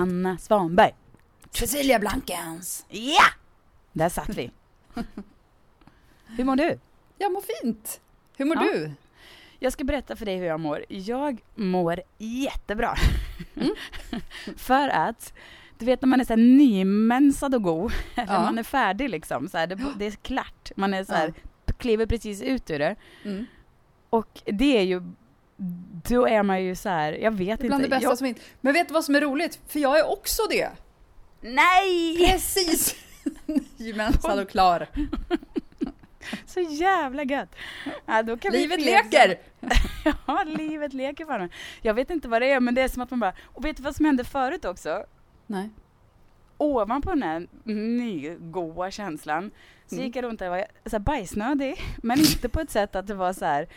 Hanna Svanberg. Cecilia Blankens. Ja! Där satt vi. Hur mår du? Jag mår fint. Hur mår Ja. du? Jag ska berätta för dig hur jag mår. Jag mår jättebra. för att, du vet när man är så nymensad och god, Ja. man är färdig liksom, så här, det, det är klart. Man är så här, kliver precis ut ur det. Mm. Och det är ju, då är man ju så här, jag vet är bland det inte. bästa jag, som finns. Men vet du vad som är roligt? För jag är också det. nej! Precis! Nymensad och klar. Så jävla gött! Ja, då kan vi Livet leker! Ja, livet leker för mig. Jag vet inte vad det är, men det är som att man bara... Och vet du vad som hände förut också? Nej. Ovanpå den här nygoa känslan så Mm. gick jag runt och var så här bajsnödig, men inte på ett sätt att det var så här...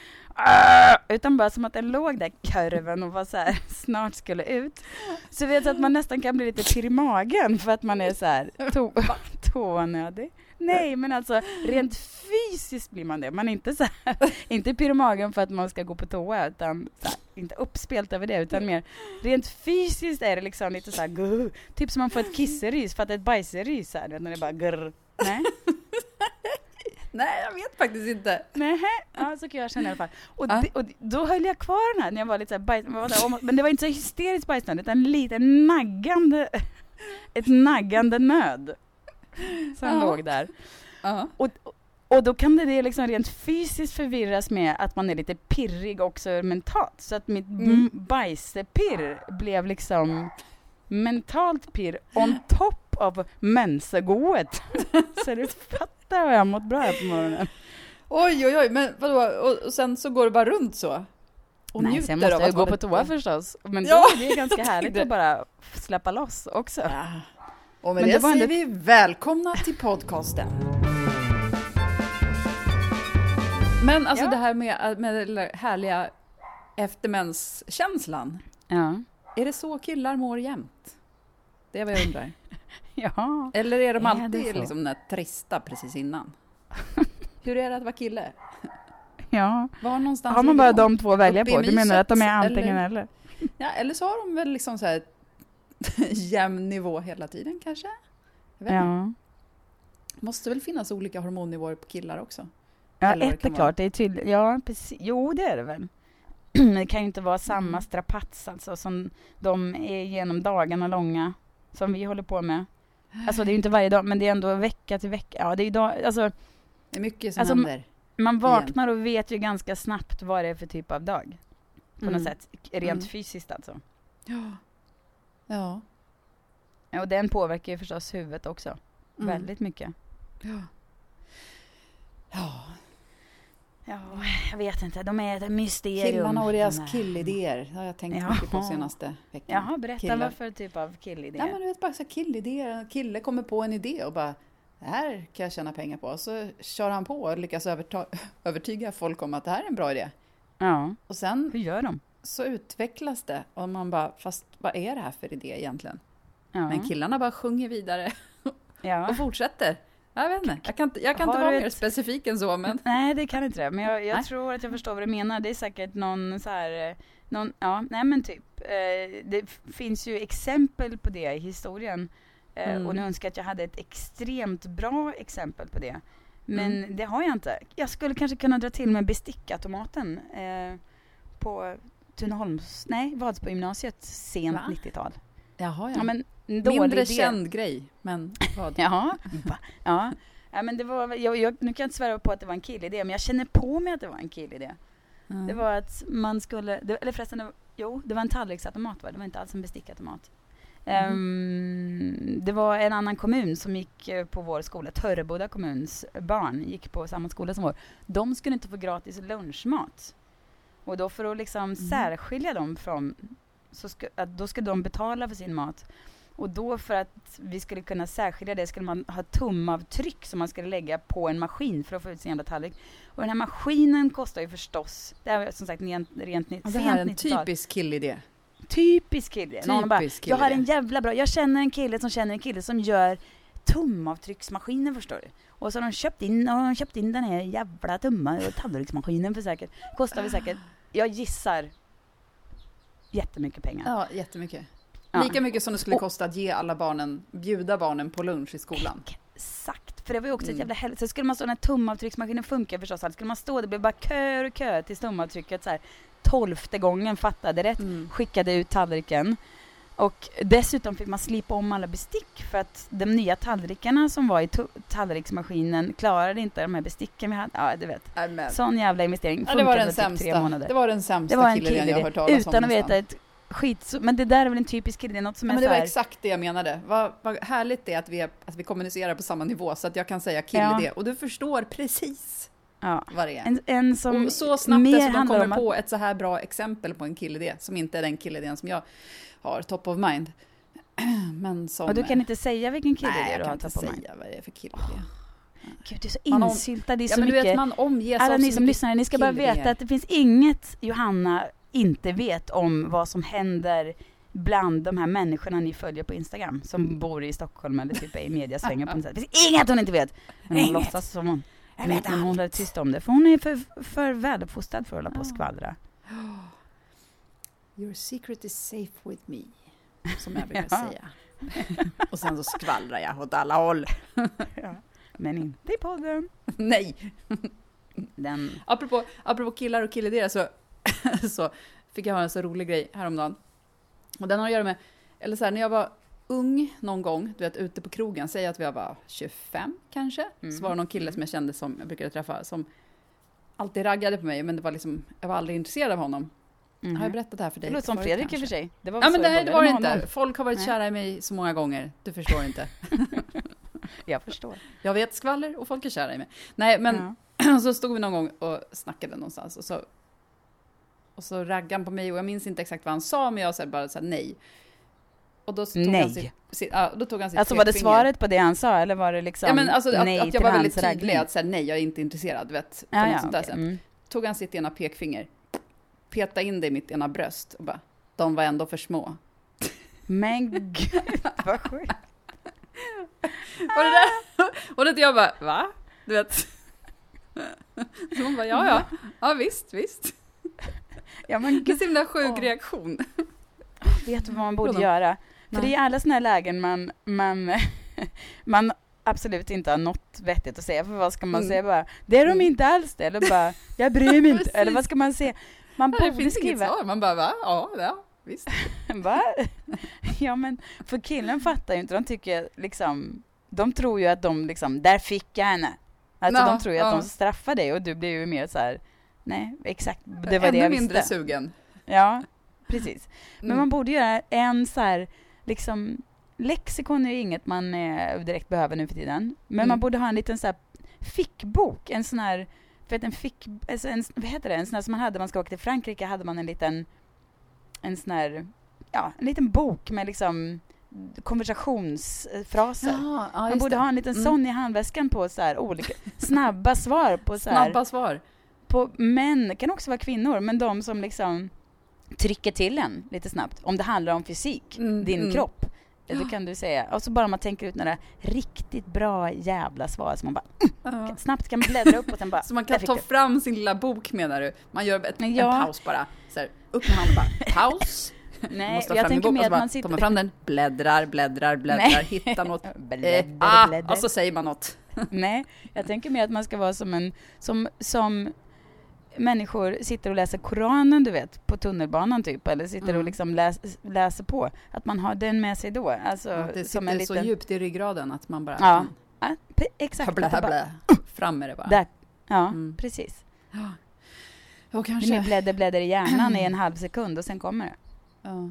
"Arr!" Utan bara som att den låg där kurven och var så här, snart skulle ut. Så vet att man nästan kan bli lite pirr i magen för att man är så här to toanödig. Nej, men alltså rent fysiskt blir man det. Man är inte så här, inte pirr i magen för att man ska gå på toa, utan här, inte uppspelt över det, utan mer rent fysiskt är det liksom lite så här typ som man får ett kisserys för att ett bajserys här, när det bara grr. Nej, Nej, jag vet faktiskt inte. nej, ja så kan jag känna i alla fall. Och, Ja. det, och då höll jag kvar den här när jag var lite så här bajs, men det var inte så hysteriskt bajsnödig, utan lite naggande, ett naggande nöd som Ja. låg där. Ja. Och, och då kan det- liksom rent fysiskt förvirras med att man är lite pirrig också mentalt. Så att mitt Mm. bajspirr blev liksom mentalt pirr on top av mensegoet. så du fattar jag har mått bra här på morgonen. Oj, oj, oj, men vadå? Och, och sen så går det bara runt så? Och Nej, sen måste jag gå på toa förstås. Men då Ja, är det ganska härligt det. att bara släppa loss också. Ja. Och med Men det, det säger ändå- vi välkomna till podcasten. Men alltså Ja. det här med, med den där härliga eftermenskänslan. Ja. Är det så killar mår jämt? Det är vad jag undrar. Ja. Eller är de Är alltid så? liksom den trista precis innan? Hur är det att vara kille? ja. Var någonstans Har man bara de två att välja på? Du menar att de är antingen eller? eller? Ja, eller så har de väl liksom så här jämn nivå hela tiden kanske? Ja. Måste väl finnas olika hormonnivåer på killar också? Ja, Eller ett är klart. Det är tydligt. Ja, precis. Jo, det är det väl. Det kan ju inte vara samma Mm. strapats alltså, som de är genom dagarna långa, som vi håller på med. Alltså det är ju inte varje dag, men det är ändå vecka till vecka. Ja, det är ju dag, alltså, Det är mycket som Alltså, händer. man vaknar och vet ju ganska snabbt vad det är för typ av dag. På Mm. något sätt. Rent Mm. fysiskt alltså. Ja. Ja. Ja, Och den påverkar ju förstås huvudet också. Mm. Väldigt mycket. Ja. Ja. Ja, jag vet inte. De är ett mysterium. Killarna och de deras killidéer. Det har jag tänkt Ja. mycket på senaste veckan. Jaha, berätta Killar. vad för typ av killidé? Nej, men du vet bara så killidéer. En kille kommer på en idé och bara det här kan jag tjäna pengar på. Så kör han på och lyckas övertyga folk om att det här är en bra idé. Ja, Och sen hur gör de? så utvecklas det och man bara, fast vad är det här för idé egentligen? Ja. Men killarna bara sjunger vidare ja. och fortsätter. Jag vet inte, jag kan, inte- jag kan inte vara du mer ett- specifik än så, men Nej, det kan inte det. Men jag, jag tror att jag förstår vad du menar. Det är säkert någon så här, eh, någon, ja, nej men typ. Eh, det finns ju exempel på det i historien. Eh, Mm. Och nu önskar jag att jag hade ett extremt bra exempel på det. Men Mm. det har jag inte. Jag skulle kanske kunna dra till med bestickautomaten eh, på Tunaholms, nej, Vadsbo gymnasiet sent Va? 90-tal. jaha, Ja, ja. men Mindre idé. känd grej, men vad? Va? ja. ja men det var, jag, jag, nu kan jag inte svära på att det var en killidé, men jag känner på mig att det var en killidé. Mm. Det var att man skulle, det, eller förresten, det var, jo, det var en tallriksautomat va? Det var inte alls en bestickautomat. Ehm, det var en annan kommun som gick eh, på vår skola, Törreboda kommuns barn gick på samma skola som vår. De skulle inte få gratis lunchmat. Och då för att liksom särskilja dem från, så ska, då ska de betala för sin mat. Och då för att vi skulle kunna särskilja det skulle man ha tumavtryck som man skulle lägga på en maskin för att få ut sin jävla tallrik. Och den här maskinen kostar ju förstås, det här var som sagt rent, rent Ja, det här är en 90-tal. typisk killidé. Typisk kille. Någon bara, jag har en jävla bra, jag känner en kille som känner en kille som gör tumavtrycksmaskiner förstår du. Och så har de köpt in, har de köpt in den här jävla tumma tallriksmaskinen för säkert, kostar väl säkert, jag gissar, jättemycket pengar. Ja, jättemycket. Ja. Lika mycket som det skulle kosta att ge alla barnen, bjuda barnen på lunch i skolan. Exakt, för det var ju också ett Mm. jävla helvete. Så skulle man stå när tumavtrycksmaskinen funkar förstås, alltså skulle man stå, det blev bara köer och köer till tumavtrycket så här tolfte gången fattade rätt, Mm. skickade ut tallriken. Och dessutom fick man slipa om alla bestick för att de nya tallrikarna som var i tallriksmaskinen klarade inte de här besticken vi hade. Ja, du vet. Nej, men. Sån jävla investering. Ja, det var den typ tre sämsta. månader. Det var den sämsta Det var en killen jag har hört talas om utan att veta ett skit. så- Men det där är väl en typisk är något som Ja, är men det var här, exakt det jag menade. Vad, vad härligt det är att vi, är att vi kommunicerar på samma nivå så att jag kan säga kille Ja. det och du förstår precis ja, vad det är. en, en som och så snabbt dessutom kommer om att- på ett så här bra exempel på en killidé som inte är den killidén som jag har top of mind. Men som... Och du kan inte säga vilken kille Nej, det är jag du kan har inte top of säga mind. vad det är för killidé. Gud, du är så insyltad, Ja, så du mycket. vet, Alla ni som lyssnar, ni ska bara veta att det finns inget Johanna inte vet om vad som händer bland de här människorna ni följer på Instagram som bor i Stockholm eller typ är i mediasvängen på något sätt. Det finns inget hon inte vet! Men hon Inget. låtsas som hon. Jag vet men hon håller tyst om det, för hon är för, för väluppfostrad för att hålla på och skvallra. Your secret is safe with me, som jag brukar Ja. säga. Och sen så skvallrar jag åt alla håll. Ja. Men inte i podden. Nej! Den, Apropå, apropå killar och killidéer så, så fick jag höra en så rolig grej häromdagen. Och den har att göra med, eller så här, när jag var ung någon gång, du vet ute på krogen, säg att jag var 25 kanske, Mm. så var det någon kille som jag kände som jag brukade träffa, som alltid raggade på mig, men det var liksom, jag var aldrig intresserad av honom. mhm. Har jag berättat det här för Det dig? låter som Fredrik i och kanske? för sig. Det var Ja men det, det var det inte. Folk har varit Nej. kära i mig så många gånger. Du förstår inte. Jag förstår. Jag vet skvaller och folk är kära i mig. Nej, men Ja. så stod vi någon gång och snackade någonstans och så, och så raggade han på mig och jag minns inte exakt vad han sa, men jag sa bara så här, nej. Och då tog Nej. han sitt, sitt, ja, då tog han sitt Alltså var det svaret på det han sa eller var det liksom Ja men alltså att, nej att jag var väldigt tydlig raggning? att säga nej, jag är inte intresserad, du vet. Ja, ja, sånt där sätt. Mm. Tog han sitt ena pekfinger, peta in det i mitt ena bröst och bara, de var ändå för små. Men gud vad sjukt. Och det där, och det jag bara, va? Du vet. Så hon bara, ja ja, ja visst, visst. Ja men Det är så himla sjuk Åh. reaktion. vet du vad man borde Vadå? göra? För Nej. det är alla såna här lägen man, man, man absolut inte har något vettigt att säga. För vad ska man Mm. säga bara? Det är de Mm. inte alls det. Eller bara, jag bryr mig inte. Eller vad ska man säga? Man Det borde finns inget skriva, svar, man bara, va? Ja, ja, visst. va? Ja men, för killen fattar ju inte. De tycker liksom, de tror ju att de liksom, där fick jag henne. Alltså Ja, de tror ju att ja. de straffar dig och du blir ju mer så här. Nej exakt, det var Ännu det jag mindre visste. sugen. Ja, precis. Men Mm. man borde göra en så här, liksom, lexikon är ju inget man eh, direkt behöver nu för tiden. Men Mm. man borde ha en liten så här fickbok, en sån här, för att en fick, alltså en, vad heter det, en sån här som man hade, man ska åka till Frankrike, hade man en liten, en sån här, ja, en liten bok med liksom konversationsfraser. Ja, ja, man borde det. ha en liten Mm. sån i handväskan på så här olika, snabba svar på så här, Snabba svar. På män, det kan också vara kvinnor, men de som liksom trycker till en lite snabbt. Om det handlar om fysik, Mm, din mm. kropp. Det kan du säga. Och så bara man tänker ut några riktigt bra jävla svar som man bara Ja. snabbt kan bläddra upp och sen bara Så man kan ta du. fram sin lilla bok menar du? Man gör ett, ja. en paus bara. Så här, upp med handen bara, paus. Nej, jag tänker mer att man tar sitter... man fram den, bläddrar, bläddrar, bläddrar, Nej. hittar något. Bläddrar, Eh, ah, bläddrar. och så säger man något. Nej, jag tänker mer att man ska vara som en, som, som människor sitter och läser Koranen, du vet, på tunnelbanan typ, eller sitter och Mm. liksom läs, läser på. Att man har den med sig då. Alltså, Ja, det som sitter en så liten... djupt i ryggraden att man bara Ja, kan Ja, exakt. att det bara- blä, fram med det bara. Där. Ja, Mm. precis. Ja, Det är kanske. mer blädder, blädder i hjärnan i en halv sekund och sen kommer det. Ja.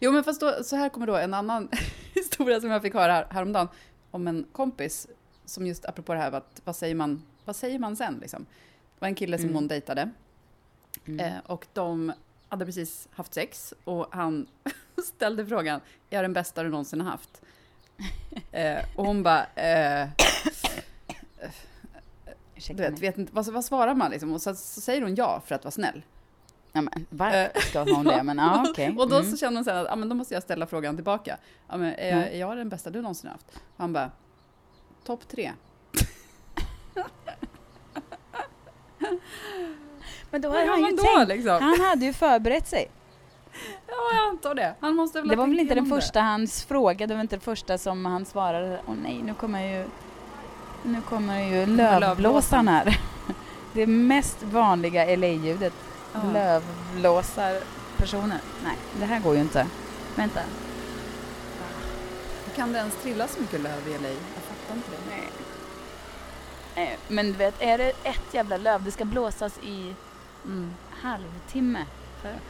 Jo, men fast då, så här kommer då en annan historia som jag fick höra här, häromdagen om en kompis som just apropå det här, vad, vad, säger, man, vad säger man sen liksom? Det var en kille som Mm. hon dejtade Mm. eh, och de hade precis haft sex och han ställde frågan, är jag den bästa du någonsin har haft? Eh, och hon bara, eh, du vet, vet inte, vad, vad svarar man liksom? Och så, så säger hon ja för att vara snäll. Ja, men, varför Eh, ska hon det? Men ja, okej. Och då Mm. så känner hon sen att, ja men då måste jag ställa frågan tillbaka. Ja men är, jag, Mm. är jag den bästa du någonsin haft? Och han bara, topp tre. Men då hade gör han ju då tänkt. liksom? Han hade ju förberett sig. Ja, jag antar det. Han måste väl Det var väl inte den det. första hans fråga, det var inte den första som han svarade. Åh nej, nu kommer ju, nu kommer ju lövblåsaren här. Det mest vanliga LA-ljudet. Ja. Lövblåsar personer. Nej, det här går ju inte. Vänta. Kan det ens trilla så mycket löv i LA? Jag fattar inte det. Nej. Nej, Men du vet, är det ett jävla löv, det ska blåsas i Mm. halvtimme.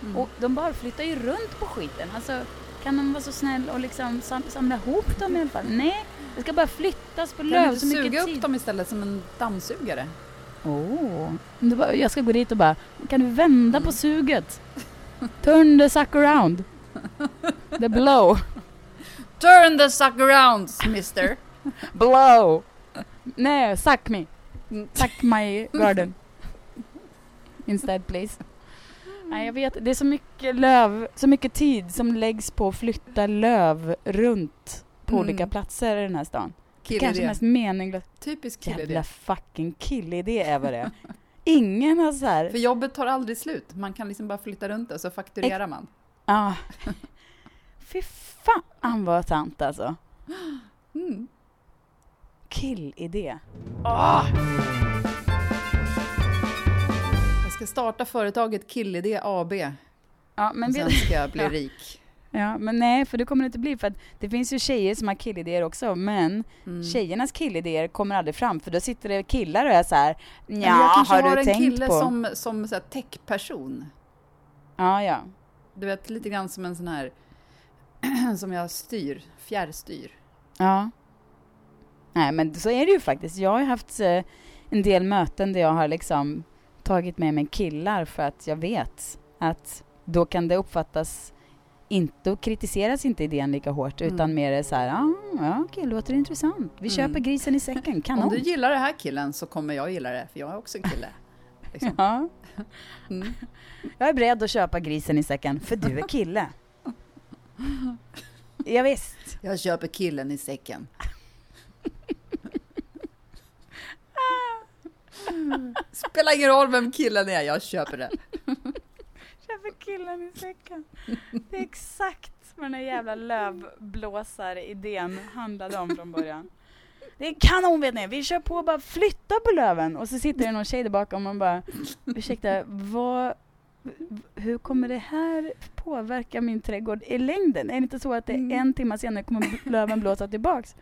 Mm. Och de bara flyttar ju runt på skiten. Alltså, kan de vara så snäll och liksom sam samla ihop dem i alla fall? Nej, det ska bara flyttas på Kan du löv inte suga upp dem istället som en dammsugare? Oh. Du bara, jag ska gå dit och bara, kan du vända Mm. på suget? Turn the suck around. The blow. Turn the suck around, mister! Blow. Nej, suck me. Suck my garden. Instead please. Nej, jag vet, det är så mycket löv, så mycket tid som läggs på att flytta löv runt på Mm. olika platser i den här stan. Det kanske Killidé. mest meningslöst. Typisk Jävla killidé. fucking killidé är vad det är. Ingen har så här... För jobbet tar aldrig slut. Man kan liksom bara flytta runt det så fakturerar man. Ja. Fy fan vad sant alltså. Mm. Killidé. Jag ska starta företaget Killidé AB. Ja, men och sen ska jag bli Ja. rik. Ja, men nej, för det kommer det inte bli. För att det finns ju tjejer som har killidéer också, men Mm. tjejernas killidéer kommer aldrig fram. För då sitter det killar och är så här, jag ja, kanske har har du en tänkt kille på? som, som så här tech-person. Ja, ja. Du vet, lite grann som en sån här som jag styr, fjärrstyr. Ja. Nej, men så är det ju faktiskt. Jag har ju haft eh, en del möten där jag har liksom tagit med mig killar för att jag vet att då kan det uppfattas inte och kritiseras inte idén lika hårt Mm. utan mer är så här, ja, ja okej, låter intressant. Vi Mm. köper grisen i säcken, kanon. Om du gillar det här killen så kommer jag gilla det, för jag är också en kille. Liksom. Ja, Mm. jag är beredd att köpa grisen i säcken, för du är kille. ja, visst. Jag köper killen i säcken. Spelar ingen roll vem killen är, jag köper det. Köper killen i säcken. Det är exakt vad den här jävla lövblåsar-idén handlade om från början. Det är kanon vet ni, vi kör på och bara flytta på löven och så sitter det någon tjej där bakom och bara ursäkta, vad, hur kommer det här påverka min trädgård i längden? Är det inte så att det Mm. en timme senare kommer löven blåsa tillbaks?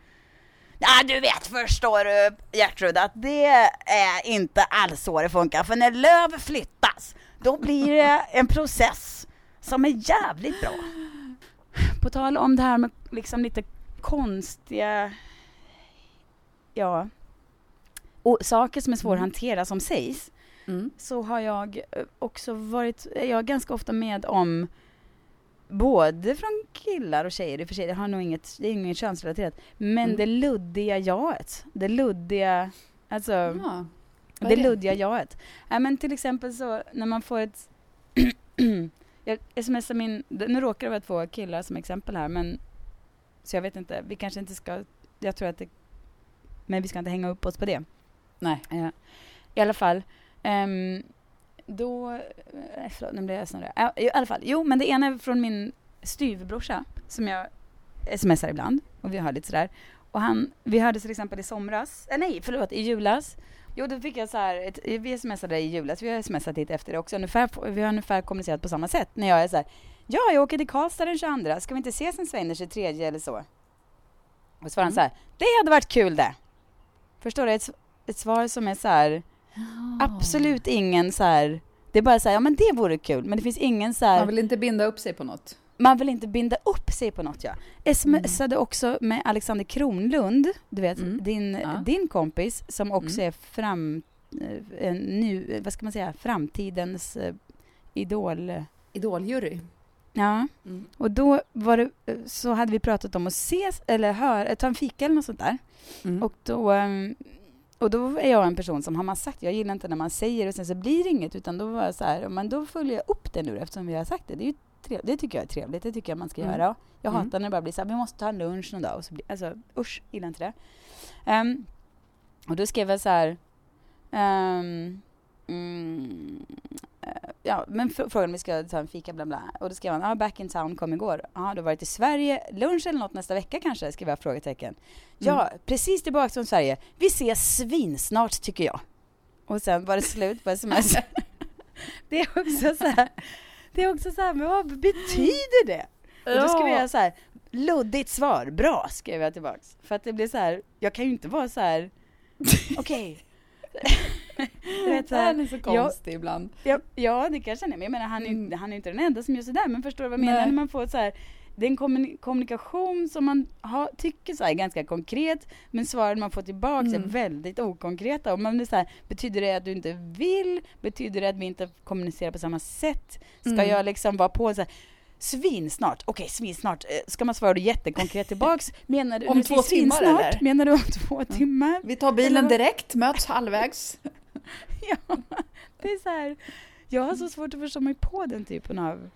Ja, du vet förstår du Gertrud att det är inte alls så det funkar. För när löv flyttas, då blir det en process som är jävligt bra. På tal om det här med liksom lite konstiga, ja, och saker som är svåra att hantera som sägs Mm. så har jag eh, också varit, jag är ganska ofta med om både från killar och tjejer, i och för sig, det har nog inget, det är inget könsrelaterat, men Mm. det luddiga jaet, det luddiga, alltså Ja. Det det? luddiga jaet. Ja, men till exempel så när man får ett, jag smsar min, nu råkar det vara två killar som exempel här, men så jag vet inte, vi kanske inte ska, jag tror att det, men vi ska inte hänga upp oss på det. Nej. Ja. I alla fall. ehm, då... eh, Förlåt, nu blir jag snurrig. I alla fall. Jo, men det ena är från min styvbrorsa som jag smsar ibland. Och vi har lite sådär. Och han, vi hördes till exempel i somras. Eh, nej, förlåt, i julas. Jo, då fick jag så här, ett, vi smsade i julas, vi har smsat lite efter det också. Ungefär, vi har ungefär kommunicerat på samma sätt. När jag är så här, ja, jag åker till Karlstad den 22, ska vi inte ses en sväng den 23 eller så? Och svarar han Mm. så här, det hade varit kul det. Förstår du? Ett, ett svar som är så här, absolut ingen så här, det är bara så här, ja men det vore kul, men det finns ingen så här, Man vill inte binda upp sig på något. man vill inte binda upp sig på något ja. Smsade också med Alexander Kronlund, du vet Mm. din, Ja. din kompis som också Mm. är fram, eh, en nu, vad ska man säga, framtidens eh, idol. Idoljury. Ja, Mm. och då var det, eh, så hade vi pratat om att ses eller höra, ta en fika eller något sånt där. Mm. Och då, ehm, och då är jag en person som har man sagt, jag gillar inte när man säger och sen så blir det inget utan då var jag så här, "Ja, men då följer jag upp det nu eftersom vi har sagt det. Det, är ju trev- det tycker jag är trevligt, det tycker jag man ska Mm. göra. Jag Mm. hatar när det bara blir så här, vi måste ta en lunch någon dag och så blir, alltså usch, gillar inte det. Ehm, och då skrev jag så här, ehm, mm, eh, ja, men fr- frågade om vi ska ta en fika bla bla. Och då skrev han, ja, back in town, kom igår. Ja, du har varit i Sverige, lunch eller något nästa vecka kanske? Skrev jag frågetecken. Ja, precis tillbaka från Sverige. Vi ses svinsnart tycker jag. Och sen var det slut på sms. det är också så här, det är också så här, men vad betyder det? Och då skrev jag så här, luddigt svar, bra, skrev jag tillbaks. För att det blir så här, jag kan ju inte vara så här, okej. Du vet, så här, Han är så konstig ibland. Ja, ja, det kanske han är. Men jag menar, han är, Mm. han är inte den enda som gör sådär. Men förstår du vad jag menar? När man får så här, det är en kommuni- kommunikation som man har, tycker så är ganska konkret, men svaren man får tillbaka är Mm. väldigt okonkreta. Och man blir så här, betyder det att du inte vill? Betyder det att vi inte kommunicerar på samma sätt? Ska Mm. jag liksom vara på så här, Svinsnart, okej svinsnart. Eh, Ska man svara då jättekonkret tillbaks? Menar du Om två timmar, svinsnart? eller? Menar du om två timmar? Vi tar bilen direkt, möts halvvägs. Ja, det är så här. Jag har så svårt att förstå mig på den typen av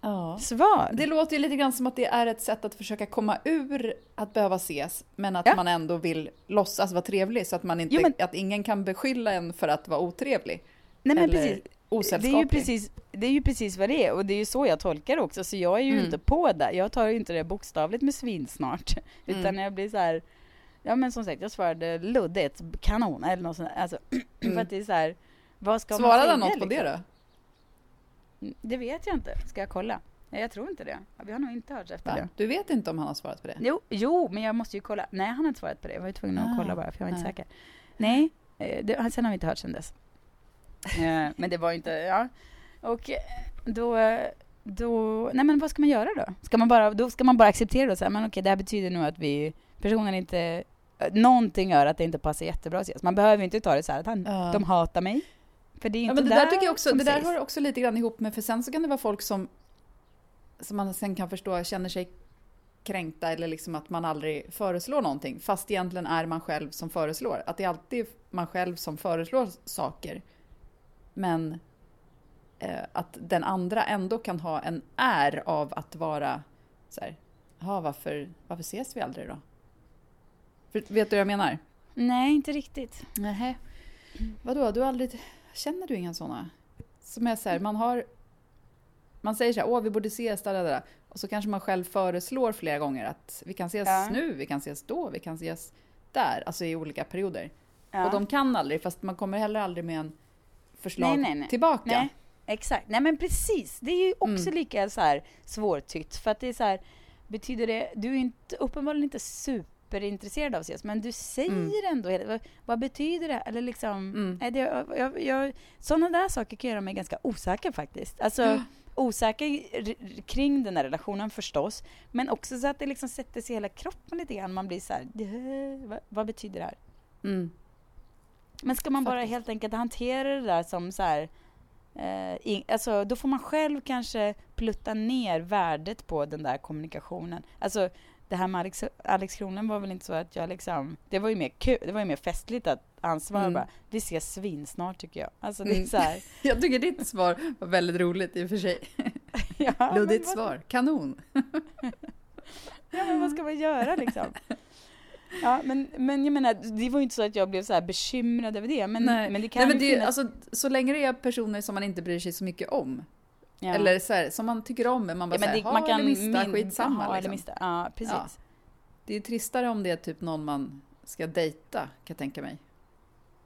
Ja. svar. Det låter ju lite grann som att det är ett sätt att försöka komma ur att behöva ses, men att Ja. man ändå vill låtsas vara trevlig så att, man inte, Jo, men- att ingen kan beskylla en för att vara otrevlig. Nej men eller precis. Det är, ju precis, det är ju precis vad det är och det är ju så jag tolkar det också. Så jag är ju Mm. inte på det. Jag tar ju inte det bokstavligt med svinsnart. Mm. Utan jag blir så här. Ja men som sagt jag svarade luddigt, kanon eller något sånt. Alltså, Mm. För att det är så här. Vad ska man Svarade säga han något på liksom? det då? Mm, Det vet jag inte. Ska jag kolla? Nej jag tror inte det. Vi har nog inte hört efter Va? det. Du vet inte om han har svarat på det? Jo, jo, men jag måste ju kolla. Nej, han har inte svarat på det. Jag var ju tvungen att Ah, kolla bara, för jag var inte nej. säker. Nej, eh, det, sen har vi inte hört sen dess. Eh, men det var inte, ja. Och eh, då, då, nej men vad ska man göra då? Ska man bara, då ska man bara acceptera det och säga, men okej, det här betyder nog att vi, personen inte, någonting gör att det inte passar jättebra att ses. Man behöver inte ta det så här att han, Ja. de hatar mig. För det är Ja, inte men det där, tycker jag också, det där hör också lite grann ihop med, för sen så kan det vara folk som, som man sen kan förstå känner sig kränkta eller liksom att man aldrig föreslår någonting, fast egentligen är man själv som föreslår. Att det är alltid man själv som föreslår saker. Men eh, att den andra ändå kan ha en är av att vara så här, "Jaha, varför, varför ses vi aldrig då? För, vet du vad jag menar? Nej, inte riktigt. Nej. Vadå, du har aldrig... Känner du inga sådana? Som är så här, man har... Man säger så här, åh vi borde ses, där, där, där. Och så kanske man själv föreslår flera gånger att vi kan ses Ja. nu, vi kan ses då, vi kan ses där. Alltså i olika perioder. Ja. Och de kan aldrig, fast man kommer heller aldrig med en förslag Nej, nej, nej. tillbaka. Nej, exakt. Nej men precis. Det är ju också Mm. lika så här svårtytt. För att det är så här, betyder det, du är inte, uppenbarligen inte superintresserad av CS, men du säger Mm. ändå, vad, vad betyder det? Eller liksom, Mm. nej, det, jag, jag, sådana där saker kan göra mig ganska osäker faktiskt. Alltså, Ja. osäker kring den här relationen förstås, men också så att det liksom sätter sig i hela kroppen lite grann. Man blir så här, "Eh, vad, vad betyder det här? Mm. Men ska man bara helt enkelt hantera det där som så här, eh, i, alltså då får man själv kanske plutta ner värdet på den där kommunikationen. Alltså det här med Alex, Alex Kronlund var väl inte så att jag liksom, det var ju mer kul, det var ju mer festligt att han svarade Mm. bara, vi ses svinsnart tycker jag. Alltså det är Mm. så här, Jag tycker ditt svar var väldigt roligt i och för sig. ja, Luddigt vad- svar, kanon. Ja men vad ska man göra liksom? Ja men, men jag menar, det var ju inte så att jag blev så här bekymrad över det, men, Nej. men det kan Nej, men det, finnas... alltså, så länge det är personer som man inte bryr sig så mycket om, ja. eller så här, som man tycker om, men man bara ja, men det, ha man kan eller mista, min- skitsamma. ha liksom. mista. Ja, precis. Ja. Det är tristare om det är typ någon man ska dejta, kan jag tänka mig.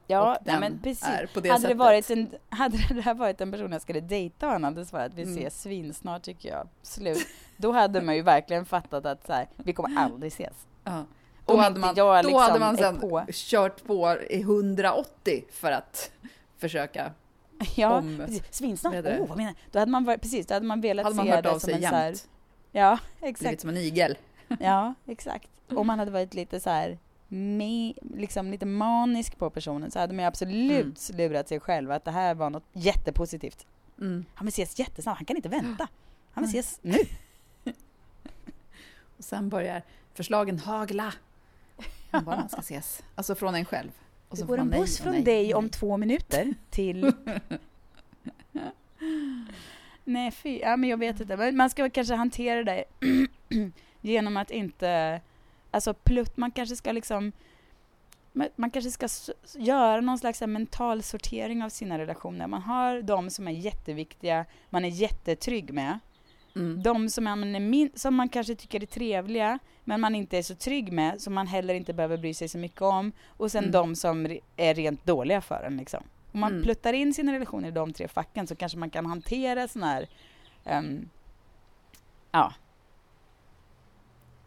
Ja, nej, men precis. är på det hade, det sättet. varit en, hade det här varit en person jag skulle dejta och han hade svarat vi Mm. ses svinsnart tycker jag, slut. Då hade man ju verkligen fattat att så här, vi kommer aldrig ses. Ja. Då, hade man, jag då liksom hade man är sen på. kört på i 180 för att försöka. Ja, Om- precis. Svinsnart, åh vad menar du? Då hade man precis, då hade man velat Hade man se hört det av som sig en så här, jämt. Ja, Blivit exakt. som en igel. Ja, exakt. Om man hade varit lite så här, me, liksom lite manisk på personen så hade man ju absolut lurat sig själv att det här var något jättepositivt. Mm. Han vill ses jättesnabbt, han kan inte vänta. Han vill ses nu. Och sen börjar förslagen hagla. Om var man ska ses. Alltså från en själv. Och Det går en buss från nej, dig om nej. två minuter till... Nej, fy. Ja, men jag vet inte. Men Man ska kanske hantera det genom att inte... Alltså plutt, man kanske ska liksom man, kanske ska göra någon slags mental sortering av sina relationer. Man har de som är jätteviktiga, man är jättetrygg med. Mm. De som man, är som man kanske tycker är trevliga, men man inte är så trygg med, som man heller inte behöver bry sig så mycket om. Och sen Mm. de som är rent dåliga för en. Liksom. Om man Mm. pluttar in sina relationer i de tre facken så kanske man kan hantera sån här ehm, ja,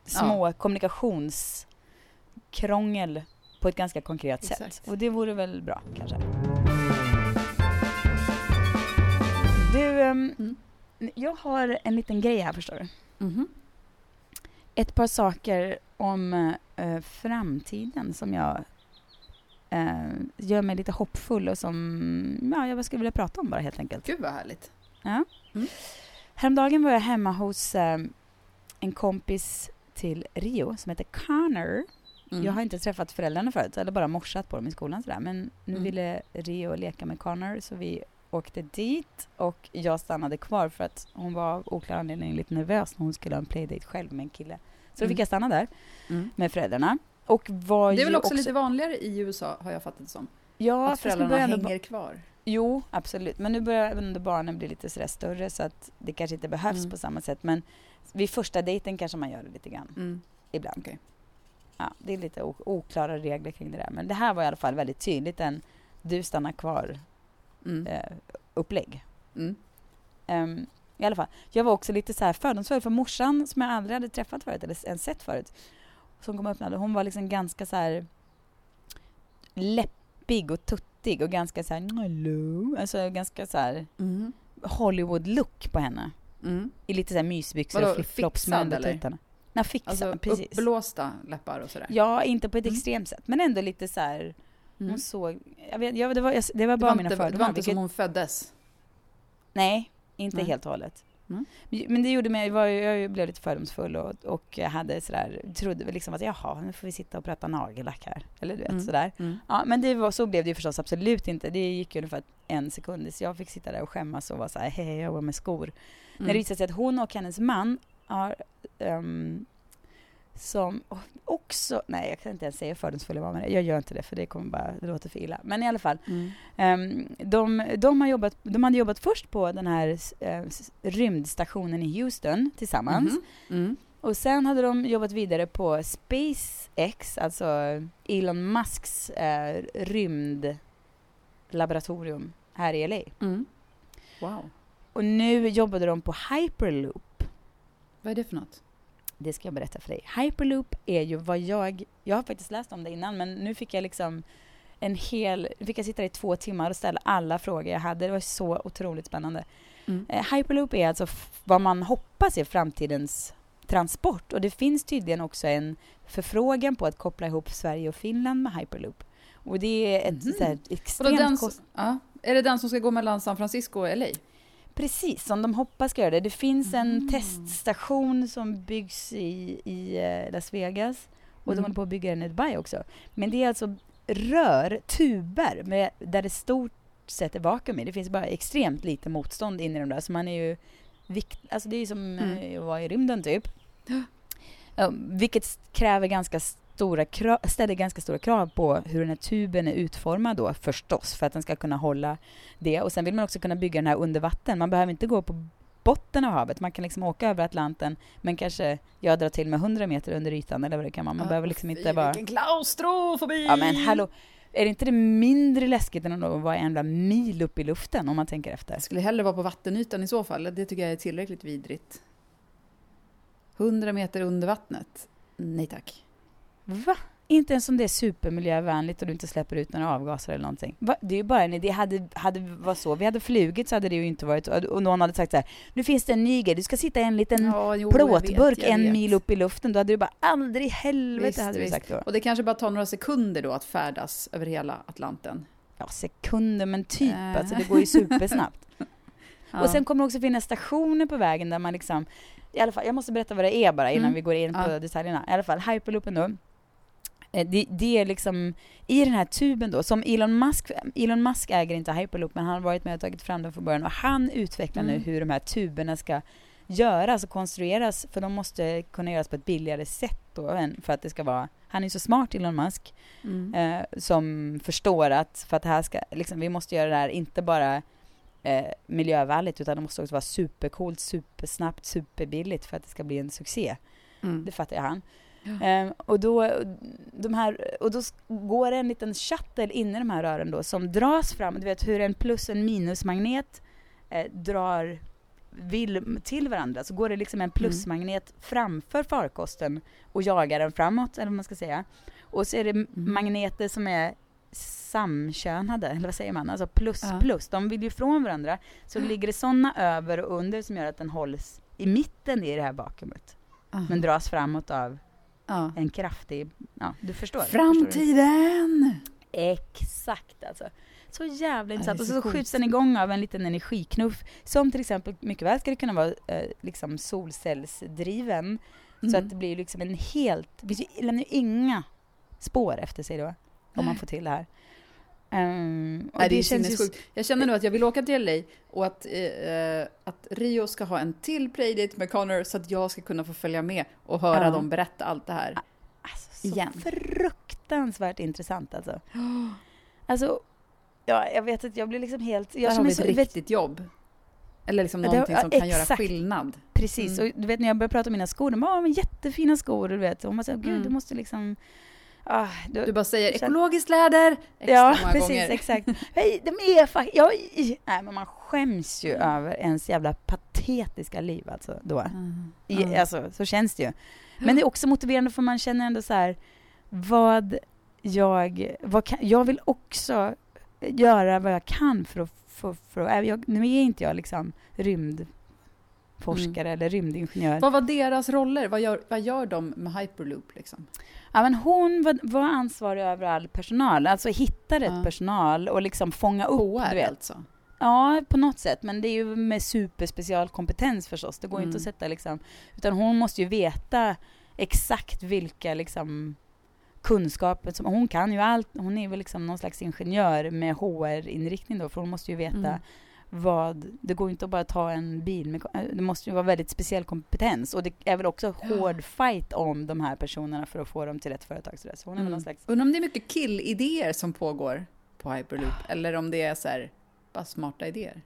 små kommunikationskrångel på ett ganska konkret sätt. Exakt. Och det vore väl bra kanske. Du, ehm, Mm. Jag har en liten grej här förstår du. Mhm. Ett par saker om eh, framtiden som jag eh, gör mig lite hoppfull och som ja, jag skulle vilja prata om bara helt enkelt. Gud vad härligt. Häromdagen var jag hemma hos eh, en kompis till Rio som heter Connor. Mm. Jag har inte träffat föräldrarna förut, eller bara morsat på dem i skolan sådär. Men nu Mm. ville Rio leka med Connor så vi åkte dit och jag stannade kvar för att hon var av oklar anledning lite nervös när hon skulle ha en playdate själv med en kille. Så då Mm. fick jag stanna där Mm. med föräldrarna. Och var Det är väl ju också, lite vanligare i USA har jag fattat det som. Ja, att föräldrarna hänger kvar. Jo, absolut. Men nu börjar ändå barnen bli lite sådär större så att det kanske inte behövs Mm. på samma sätt. Men vid första dejten kanske man gör det lite grann. Mm. Ibland. Okej. Ja, det är lite oklara regler kring det där. Men det här var i alla fall väldigt tydligt en du stannar kvar Mm. eh, upplägg. Mm. Ehm, I alla fall. Jag var också lite så här fördomsfull för morsan som jag aldrig hade träffat förut eller ens sett förut. Som kom och öppnade. Hon var liksom ganska så här läppig och tuttig och ganska så här hello. Alltså ganska så här Mm. Hollywood-look på henne. Mm. I lite så här mysbyxor Vadå, och flipflops med undertuttarna. Nej, fixad, Alltså precis. uppblåsta läppar och sådär. Ja, inte på ett Mm. extremt sätt, men ändå lite så här, Mm. hon såg, jag vet, jag, det, var, jag, det var Det bara var, mina inte, fördomar. det var inte vilket- som hon föddes. Nej, inte Nej. helt och hållet. Mm. Men det gjorde mig, var, jag blev lite fördomsfull och, och hade sådär, trodde liksom att jaha, nu får vi sitta och prata nagellack här. Eller du vet, Mm. sådär. Mm. Ja, men det var, så blev det ju förstås absolut inte. Det gick ju ungefär en sekund, så jag fick sitta där och skämmas och vara såhär, hej, jag var med skor. När det Mm. visade sig att hon och hennes man har ehm, som också, nej jag kan inte ens säga hur fördomsfull jag gör inte det för det kommer bara, det låter för illa. Men i alla fall, Mm. ehm, de, de, har jobbat, de hade jobbat först på den här eh, s- rymdstationen i Houston tillsammans. Mhm. Mm. Och sen hade de jobbat vidare på SpaceX, alltså Elon Musks eh, rymdlaboratorium här i LA. Mm. Wow. Och nu jobbade de på Hyperloop. Vad är det för något? Det ska jag berätta för dig. Hyperloop är ju vad jag... Jag har faktiskt läst om det innan, men nu fick jag liksom en hel... Nu fick jag sitta i två timmar och ställa alla frågor jag hade. Det var så otroligt spännande. Mm. Eh, Hyperloop är alltså vad man hoppas är framtidens transport. Och det finns tydligen också en förfrågan på att koppla ihop Sverige och Finland med Hyperloop. Och det är ett Mhm. så här, Vadå, extremt den, kost- s- ja. Är det den som ska gå mellan San Francisco och LA? Precis, som de hoppas ska göra det. Det finns en Mm. teststation som byggs i, i eh, Las Vegas och de Mm. håller på att bygga den i Dubai också. Men det är alltså rör, tuber, med, där det stort sett är vakuum i. Det finns bara extremt lite motstånd in i de där, så man är ju vikt, alltså det är ju som Mm. eh, att vara i rymden typ. Vilket kräver ganska stora krav, ställer ganska stora krav på hur den här tuben är utformad då förstås, för att den ska kunna hålla det. Och sen vill man också kunna bygga den här under vatten. Man behöver inte gå på botten av havet. Man kan liksom åka över Atlanten, men kanske jag drar till med 100 meter under ytan eller vad det kan vara. Man Ja, behöver liksom inte bara... Vilken klaustrofobi! Ja men hallå, är det inte det mindre läskigt än att vara en jävla mil upp i luften om man tänker efter? Jag skulle hellre vara på vattenytan i så fall. Det tycker jag är tillräckligt vidrigt. 100 meter under vattnet? Nej tack. Va? Inte ens om det är supermiljövänligt och du inte släpper ut några avgaser eller någonting. Va? Det är ju bara en idé. Hade, hade var så vi hade flugit så hade det ju inte varit... Och någon hade sagt så här, nu finns det en ny grej, du ska sitta i en liten Ja, jo, jag plåtburk vet, jag en vet. mil upp i luften. Då hade du bara, aldrig i helvete Visst, hade du sagt då. Och det kanske bara tar några sekunder då att färdas över hela Atlanten. Ja, sekunder, men typ. Äh. Alltså det går ju supersnabbt. Ja. Och sen kommer det också finnas stationer på vägen där man liksom... I alla fall, jag måste berätta vad det är bara innan Mm. vi går in på Ja. detaljerna. I alla fall, hyperloopen då. Eh, Det, det är liksom i den här tuben då, som Elon Musk, Elon Musk äger inte Hyperloop, men han har varit med och tagit fram den från början och han utvecklar nu Mm. hur de här tuberna ska göras och konstrueras, för de måste kunna göras på ett billigare sätt då, än för att det ska vara, han är så smart Elon Musk, Mm. eh, som förstår att för att det här ska, liksom, vi måste göra det här inte bara eh, miljövänligt utan det måste också vara supercoolt, supersnabbt, superbilligt för att det ska bli en succé. Mm. Det fattar jag han. Ja. Eh, och, då, de här, och då går det en liten shuttle in i de här rören då som dras fram. Du vet hur en plus och en minusmagnet eh, drar vill till varandra. Så går det liksom en plusmagnet framför farkosten och jagar den framåt, eller vad man ska säga. Och så är det Mm. magneter som är samkönade, eller vad säger man? Alltså plus Ja. plus. De vill ju ifrån varandra. Så ligger det sådana över och under som gör att den hålls i mitten i det här vakuumet. Men dras framåt av ja. en kraftig, ja du förstår. Framtiden! Förstår du? Exakt alltså. Så jävla intressant. är Och så så skjuts den igång av en liten energiknuff som till exempel mycket väl det kunna vara eh, liksom solcellsdriven. Så Mm. att det blir liksom en helt, det lämnar ju inga spår efter sig då. Om man får till det här. Och Nej, det, är ju sinnessjukt. Jag känner nu att jag vill åka till LA och att, eh, att Rio ska ha en till playdate med Connor så att jag ska kunna få följa med och höra Ja. dem berätta allt det här. Alltså, så Igen. fruktansvärt intressant alltså. Alltså, ja, jag vet att jag blir liksom helt... Jag Där har vi ett så, vet, riktigt jobb. Eller liksom Ja, det- någonting ja, som kan göra exakt. skillnad. Precis, Mm. och du vet när jag började prata om mina skor, de bara, "Ah, men jättefina skor, du vet. Och man säger, gud Mm. du måste liksom... Ah, du, Du bara säger ekologiskt läder extra ja, många precis, gånger. exakt. Hej, de är faktiskt... Ja, nej, men man skäms ju över ens jävla patetiska liv alltså då. Mm. I. Alltså, så känns det ju. Men det är också motiverande för man känner ändå så här, vad jag... Vad kan, jag vill också göra vad jag kan för att... För, för, att jag, nu är inte jag liksom rymdforskare eller rymdingenjör. Vad var deras roller? Vad gör, vad gör de med Hyperloop? Liksom? Ja, men hon var, var ansvarig över all personal, alltså hitta rätt Ja. personal och liksom fånga upp, HR du vet. alltså? Ja, på något sätt, men det är ju med superspecialkompetens förstås. Det går Mm. inte att sätta liksom, utan hon måste ju veta exakt vilka liksom kunskaper som, hon kan ju allt, hon är väl liksom någon slags ingenjör med HR-inriktning då, för hon måste ju veta Mm. Vad, det går ju inte att bara ta en bil, med, det måste ju vara väldigt speciell kompetens och det är väl också Ja. hård fight om de här personerna för att få dem till rätt företag. Så, där. så hon Mm. slags Undrar om det är mycket kill-idéer som pågår på Hyperloop eller om det är så här, bara smarta idéer.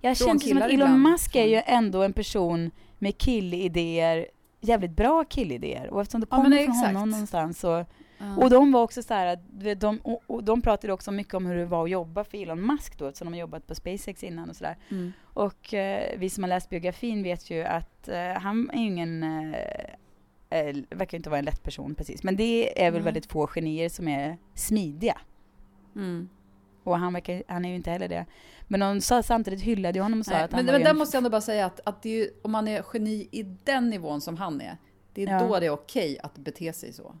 Jag Från känns som att Elon ibland. Musk är ju ändå en person med killidéer, jävligt bra killidéer. Och eftersom det Ja, kommer men från exakt. honom någonstans så... Ja. Och de var också så här, de, och, och de pratade också mycket om hur det var att jobba för Elon Musk då, eftersom de har jobbat på SpaceX innan och sådär. Mm. Och eh, vi som har läst biografin vet ju att eh, han är ju ingen... Eh, eh, verkar inte vara en lätt person precis. Men det är väl Nej. väldigt få genier som är smidiga. Mm. Och han, verkar, han är ju inte heller det. Men de sa samtidigt hyllade ju honom och sa Nej, att han men var men där en måste jag ändå bara säga att, att ju, om man är geni i den nivån som han är, det är Ja. då det är okej att bete sig så.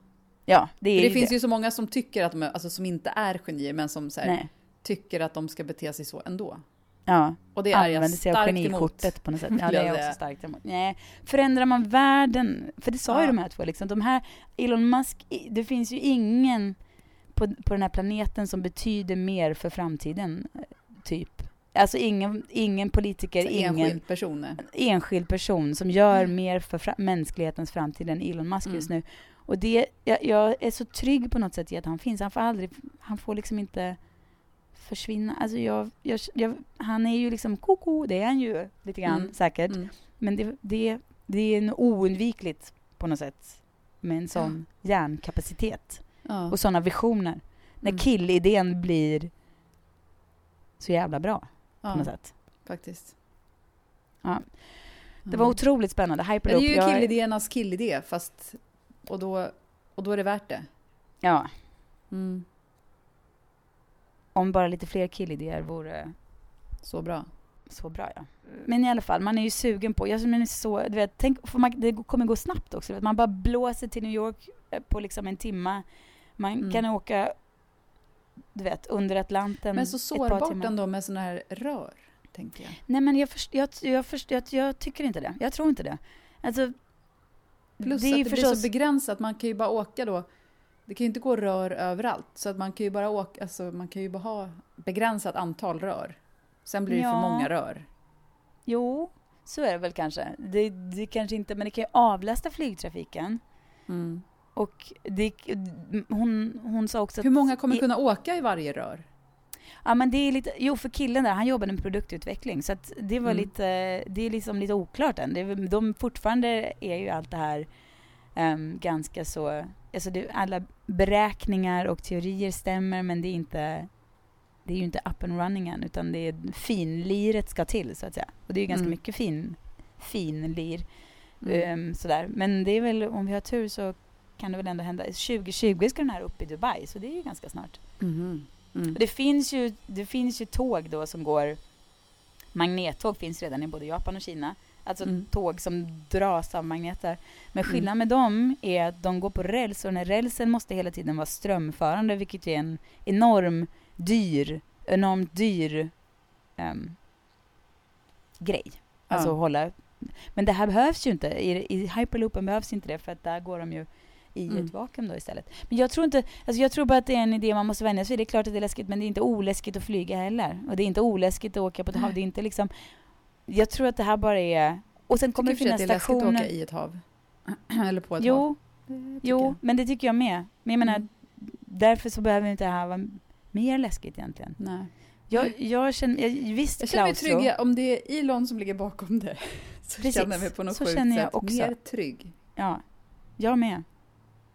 Ja, det är För det ju finns det. ju så många som tycker att de är, alltså som inte är genier, men som så här, tycker att de ska bete sig så ändå. Ja, Och det är jag använder sig av genikortet på något sätt. Ja, det är jag också starkt emot. Nej, förändrar man världen, för det sa ju Ja. de här två liksom, de här, Elon Musk, det finns ju ingen på, på den här planeten som betyder mer för framtiden, typ. Alltså ingen, ingen politiker, Så ingen Enskild person. enskild person som gör Mm. mer för fra- mänsklighetens framtid än Elon Musk Mm. just nu. Och det, jag, jag är så trygg på något sätt i att han finns. Han får aldrig, han får liksom inte försvinna. Alltså jag, jag, jag, han är ju liksom koko, det är han ju lite grann Mm. säkert. Mm. Men det, det, det är nog oundvikligt på något sätt med en sån hjärnkapacitet Ja. och sådana visioner. När Mm. killidén blir så jävla bra på ja, något sätt. faktiskt. Ja. Det var otroligt spännande. Men det Hyperloop. är ju jag- killidéernas killidé, fast... Och då, och då är det värt det. Ja, Mm. om bara lite fler killidéer vore Så bra. så bra ja. Men i alla fall, man är ju sugen på, jag är så, du vet, tänk, man, det kommer gå snabbt också. man bara blåser till New York eh, på liksom en timma. Man Mm. kan åka, du vet, under Atlanten Men så sårbart ändå med såna här rör, tänker jag. Nej men jag, först, jag, jag, först, jag, jag tycker inte det. Jag tror inte det. Alltså, Plus det är att det förstås, blir så begränsat, man kan ju bara åka då. Det kan ju inte gå rör överallt, så att man kan ju bara åka, alltså man kan ju bara ha begränsat antal rör. Sen blir det Ja. för många rör. Jo, så är det väl kanske. Det, det kanske inte, men det kan ju avlasta flygtrafiken. Mm. Och det, hon, hon sa också. Hur många kommer i- kunna åka i varje rör? Ja men det är lite, jo för killen där, han jobbade med produktutveckling så att det var Mm. lite, det är liksom lite oklart än. Det, de fortfarande är ju allt det här ehm, ganska så, alltså det, alla beräkningar och teorier stämmer men det är inte, det är ju inte up and running än utan det är finliret ska till så att säga. Och det är ju ganska Mm. mycket fin, finlir. Mm. Ehm, sådär. Men det är väl, om vi har tur så kan det väl ändå hända. 2020 ska den här upp i Dubai så det är ju ganska snart. Mhm. Mm. Och Det finns, ju, det finns ju tåg då som går Magnettåg finns redan i både Japan och Kina. Alltså Mm. tåg som dras av magneter. Men Mm. skillnaden med dem är att de går på räls och den här rälsen måste hela tiden vara strömförande vilket är en enorm dyr, enormt dyr ehm, grej. Alltså Ja. hålla. Men det här behövs ju inte. I, I hyperloopen behövs inte det för att där går de ju i Mm. ett vakuum då istället. Men jag tror inte, alltså jag tror bara att det är en idé man måste vänja sig vid. Det är klart att det är läskigt men det är inte oläskigt att flyga heller. Och det är inte oläskigt att åka på ett hav. Det är inte liksom, jag tror att det här bara är, och sen kommer Tycker det du att finnas det är läskigt att stationer. åka i ett hav? Eller på ett hav? Jo, tycker jo, jag. men det tycker jag med. Men jag menar, Mm. därför så behöver inte det här vara mer läskigt egentligen. Nej. Jag, jag känner, jag, visst Jag känner mig klaustro- trygg om det är Elon som ligger bakom det. Så Precis, känner jag mig på något så sjukt känner jag sätt också. mer trygg. Ja, jag med.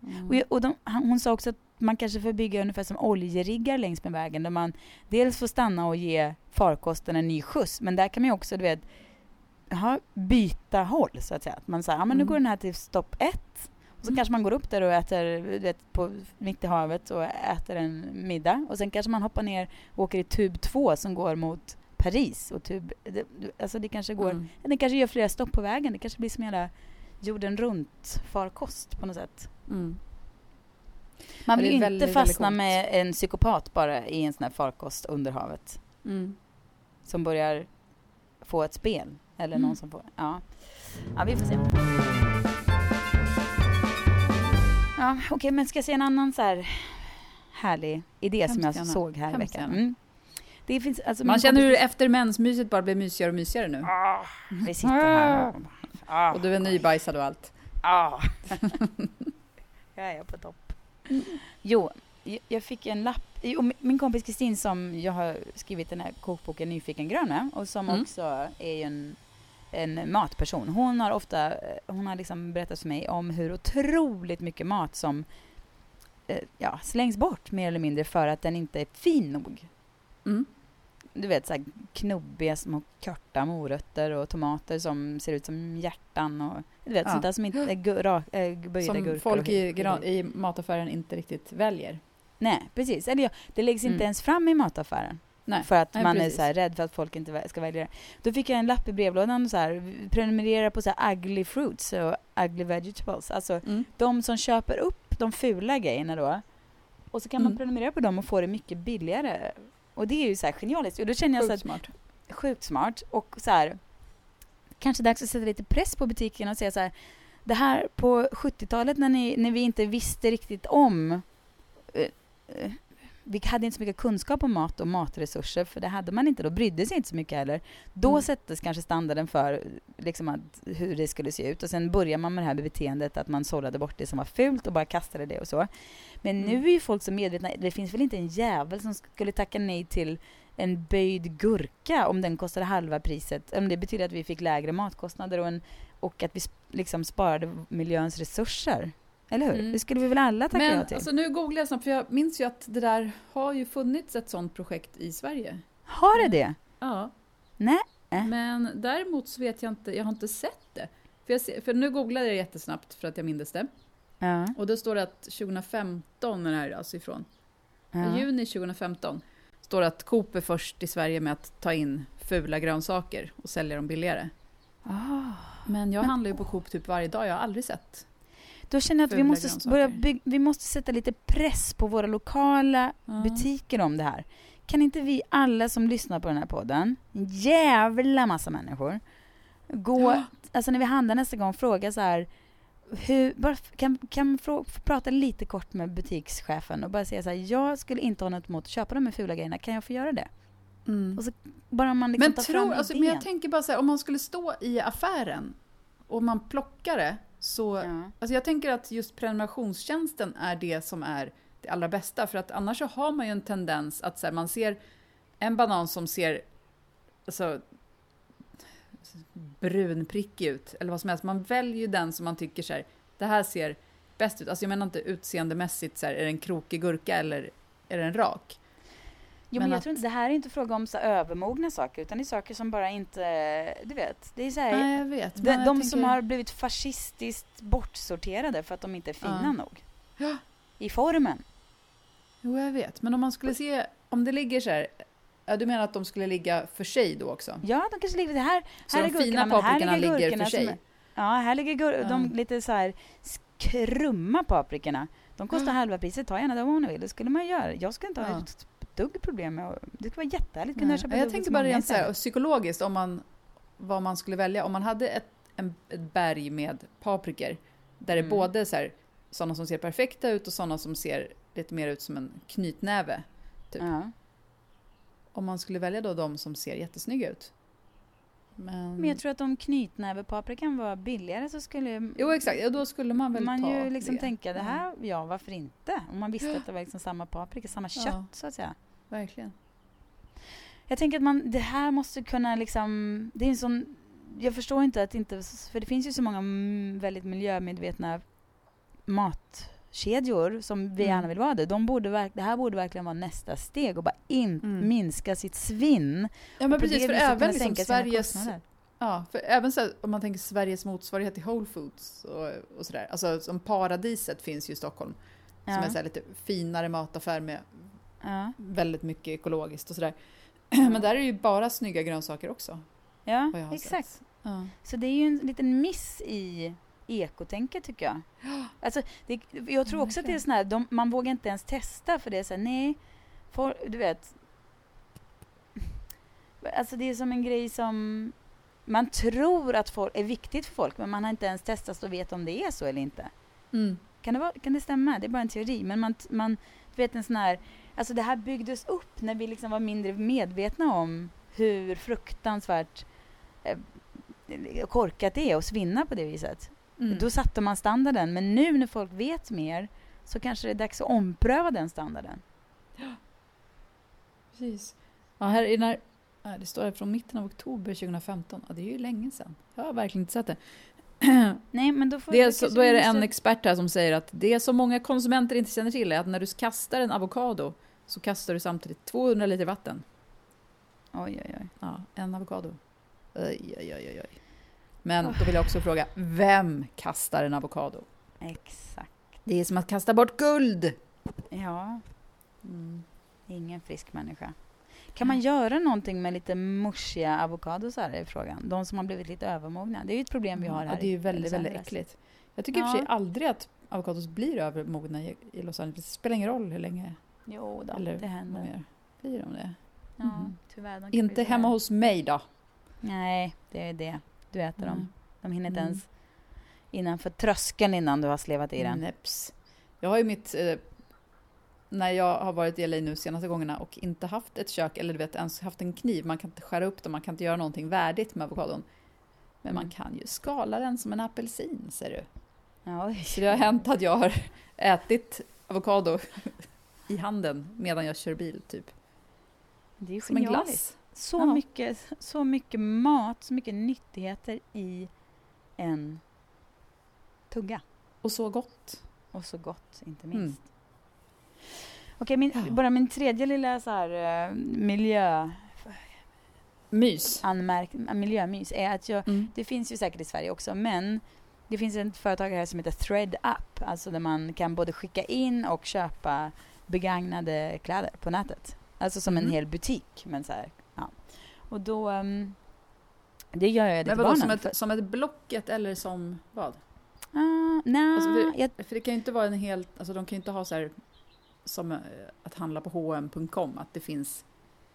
Mm. Och, jag, och de, hon sa också att man kanske får bygga ungefär som oljeriggar längs med vägen där man dels får stanna och ge farkosten en ny skjuts men där kan man ju också du vet ha, byta håll så att säga. Att man säger, ja men nu Mm. går den här till stopp ett och så Mm. kanske man går upp där och äter du vet, på, mitt i havet och äter en middag och sen kanske man hoppar ner och åker i tub två som går mot Paris och tub, det, alltså det kanske går, Mm. det kanske gör flera stopp på vägen, det kanske blir som hela jorden runt farkost på något sätt. Mm. Man vill inte väldigt, väldigt fastna coolt. med en psykopat bara i en sån här farkost under havet Mm. som börjar få ett spel. Eller Mm. någon som får... Ja, ja vi får se. Ja, Okej, men ska jag säga en annan så här härlig idé som jag Hemskt gärna. såg här i Hemskt veckan? Mm. Det finns, alltså Man känner hur efter mensmyset bara blir mysigare och mysigare nu. Ah, vi sitter här och... Ah, Och du är nybajsad och allt. ah. jag är på topp. Jo, jag- fick en lapp. Jo, min- kompis Kristin som jag har skrivit den här kokboken Nyfiken grön med och som Mm. också är en, en matperson. Hon har ofta eh, hon har liksom berättat för mig om hur otroligt mycket mat som eh, ja, slängs bort mer eller mindre för att den inte är fin nog. Mm. Du vet så här knubbiga små korta morötter och tomater som ser ut som hjärtan och du vet Ja. sånt där som inte är gu- ra- äh, böjda Som gurkor. folk i, i mataffären inte riktigt väljer. Nej, precis. Eller ja, det läggs inte Mm. ens fram i mataffären. Nej. För att Nej, man precis. är så här rädd för att folk inte ska välja det. Då fick jag en lapp i brevlådan så här, prenumerera på så här ugly fruits och ugly vegetables. Alltså Mm. de som köper upp de fula grejerna då. Och så kan man Mm. prenumerera på dem och få det mycket billigare. Och det är ju så här genialiskt. Och då känner jag så Sjukt att smart. sjukt smart. Och så här, kanske dags att sätta lite press på butikerna och säga så här, det här på 70-talet när, ni, när vi inte visste riktigt om eh, eh, vi hade inte så mycket kunskap om mat och matresurser, för det hade man inte. Då brydde sig inte så mycket heller. Då Mm. sättes kanske standarden för liksom att, hur det skulle se ut. Och sen börjar man med det här beteendet att man sållade bort det som var fult och bara kastade det och så. Men Mm. nu är ju folk så medvetna. Det finns väl inte en jävel som skulle tacka nej till en böjd gurka om den kostade halva priset. Om det betyder att vi fick lägre matkostnader och, en, och att vi liksom sparade miljöns resurser. Eller hur? Mm. Det skulle vi väl alla tacka ja Men till? alltså, nu googlar jag snabbt, för jag minns ju att det där har ju funnits ett sånt projekt i Sverige. Har det det? Ja. Nej. Äh. Men däremot så vet jag inte, jag har inte sett det. För, ser, för nu googlade jag jättesnabbt för att jag mindes det. Ja. Och då står det att 2015 är det här alltså ifrån. ja. Juni 2015 står det att Coop är först i Sverige med att ta in fula grönsaker och sälja dem billigare. Ah. Men jag handlar ju på Coop typ varje dag, jag har aldrig sett. Då känner jag att vi måste, börja vi måste sätta lite press på våra lokala Ja. butiker om det här. Kan inte vi alla som lyssnar på den här podden, en jävla massa människor, gå, Ja. alltså när vi handlar nästa gång, fråga så här, hur, bara, kan, kan få prata lite kort med butikschefen och bara säga så här, jag skulle inte ha något emot att köpa de här fula grejerna, kan jag få göra det? Mm. Och så bara man liksom Men, tar tror, fram alltså, idén. men jag tänker bara så här, om man skulle stå i affären och man plockar det, Så Ja. alltså jag tänker att just prenumerationstjänsten är det som är det allra bästa. För att annars så har man ju en tendens att så här, man ser en banan som ser alltså, brunprickig ut, eller vad som helst. Man väljer ju den som man tycker så här, det här ser bäst ut. Alltså jag menar inte utseendemässigt, så här, är det en krokig gurka eller är den rak? Jo, men, Men jag att- tror inte, det här är inte fråga om så övermogna saker, utan det är saker som bara inte, du vet, det är så här, Nej, jag vet. de, jag de tänker- som har blivit fascistiskt bortsorterade för att de inte är fina Ja. nog. Ja. I formen. Jo, jag vet. Men om man skulle se, om det ligger så här, ja, du menar att de skulle ligga för sig då också? Ja, de kanske ligger det här. Så här de är gurkorna, fina paprikorna ligger för gurkorna som sig? är- Ja, här ligger gur- Ja. de lite så här krumma paprikorna. De kostar halva priset, ta gärna dem om ni vill. Det skulle man göra. Jag skulle inte ha Ja. Dugg problem med. Det skulle vara jättehärligt att kunna köpa Jag tänkte bara rent så här, psykologiskt, om man, vad man skulle välja. Om man hade ett, en, ett berg med paprikor, där det Mm. både så här, sådana som ser perfekta ut och sådana som ser lite mer ut som en knytnäve. typ. Ja. Om man skulle välja då de som ser jättesnygga ut. Men, Men jag tror att om knytnävepaprikan var billigare så skulle Jo, exakt. Ja, då skulle man väl man ta ju liksom det. tänka det Ja, här, ja varför inte? Om man visste att det var liksom samma paprika, samma Ja. kött så att säga. Verkligen. Jag tänker att man, det här måste kunna liksom, det är en sån, jag förstår inte att inte, för det finns ju så många väldigt miljömedvetna matkedjor som vi Mm. gärna vill vara det. De borde verk, det här borde verkligen vara nästa steg och bara in, Mm. minska sitt svinn. Ja, men precis. För även liksom Sveriges. Ja, för även så om man tänker Sveriges motsvarighet till Whole Foods och, och sådär. Alltså som Paradiset finns ju i Stockholm. Som Ja. är så lite finare mataffär med Ja. väldigt mycket ekologiskt och sådär. Men där är det ju bara snygga grönsaker också. ja, exakt. Ja. Så det är ju en liten miss i ekotänket tycker jag. Alltså, det, jag tror också att det är här, de, man vågar inte ens testa för det är så här, nej, for, du vet. Alltså det är som en grej som man tror att folk, är viktigt för folk men man har inte ens testat och vet om det är så eller inte. Mm. Kan det, vara, kan det stämma? Det är bara en teori. Men man, man du vet en sån här, alltså det här byggdes upp när vi liksom var mindre medvetna om hur fruktansvärt eh, korkat det är att svinna på det viset. Mm. Då satte man standarden. Men nu när folk vet mer så kanske det är dags att ompröva den standarden. Precis. Ja, här är när, ja, det står här från mitten av oktober 2015. Ja, det är ju länge sedan. Jag har verkligen inte sett det. Nej, men då får det är så, då är det en expert här som säger att det som många konsumenter inte känner till är att när du kastar en avokado så kastar du samtidigt 200 liter vatten. Oj, oj, oj. Ja, en avokado. Oj, oj, oj, oj. Men då vill jag också fråga, vem kastar en avokado? Exakt. Det är som att kasta bort guld! Ja, Mm. ingen frisk människa. Kan man göra någonting med lite mushiga avokados här är frågan. De som har blivit lite övermogna. Det är ju ett problem vi har här Ja, det är ju väldigt, väldigt äckligt. Jag tycker i och för sig Ja. aldrig att avokados blir övermogna i, i Los Angeles. Det spelar ingen roll hur länge Jo då, eller det de händer. Blir de det? Ja, Mhm. tyvärr. de Inte hemma hos mig då. Nej, det är det. Du äter dem. Mm. De hinner inte Mm. ens innanför tröskeln innan du har slevat i den. Neps. Jag har ju mitt... Eh, när jag har varit i LA nu senaste gångerna och inte haft ett kök eller du vet ens haft en kniv. Man kan inte skära upp dem, man kan inte göra någonting värdigt med avokadon. Men man Mm. kan ju skala den som en apelsin, ser du. Ja. Så det har hänt att jag har ätit avokado i handen medan jag kör bil, typ. Det är ju Som en genialiskt. glass. Så, Ja. mycket, så mycket mat, så mycket nyttigheter i en tugga. Och så gott. Och så gott, inte Mm. minst. Okej, min, Ja. bara min tredje lilla så här, uh, miljö, Mys. anmärk, miljömys är att jag, Mm. det finns ju säkert i Sverige också, men det finns ett företag här som heter ThreadUp, alltså där man kan både skicka in och köpa begagnade kläder på nätet. Alltså som en Mhm. hel butik, men så här, ja. Och då, ehm, det gör jag det Men till barnen. som för- ett, som ett Blocket eller som vad? Ah, nej, Alltså, vi- jag, För det kan ju inte vara en helt, alltså de kan ju inte ha så här som eh, att handla på H&M.com att det finns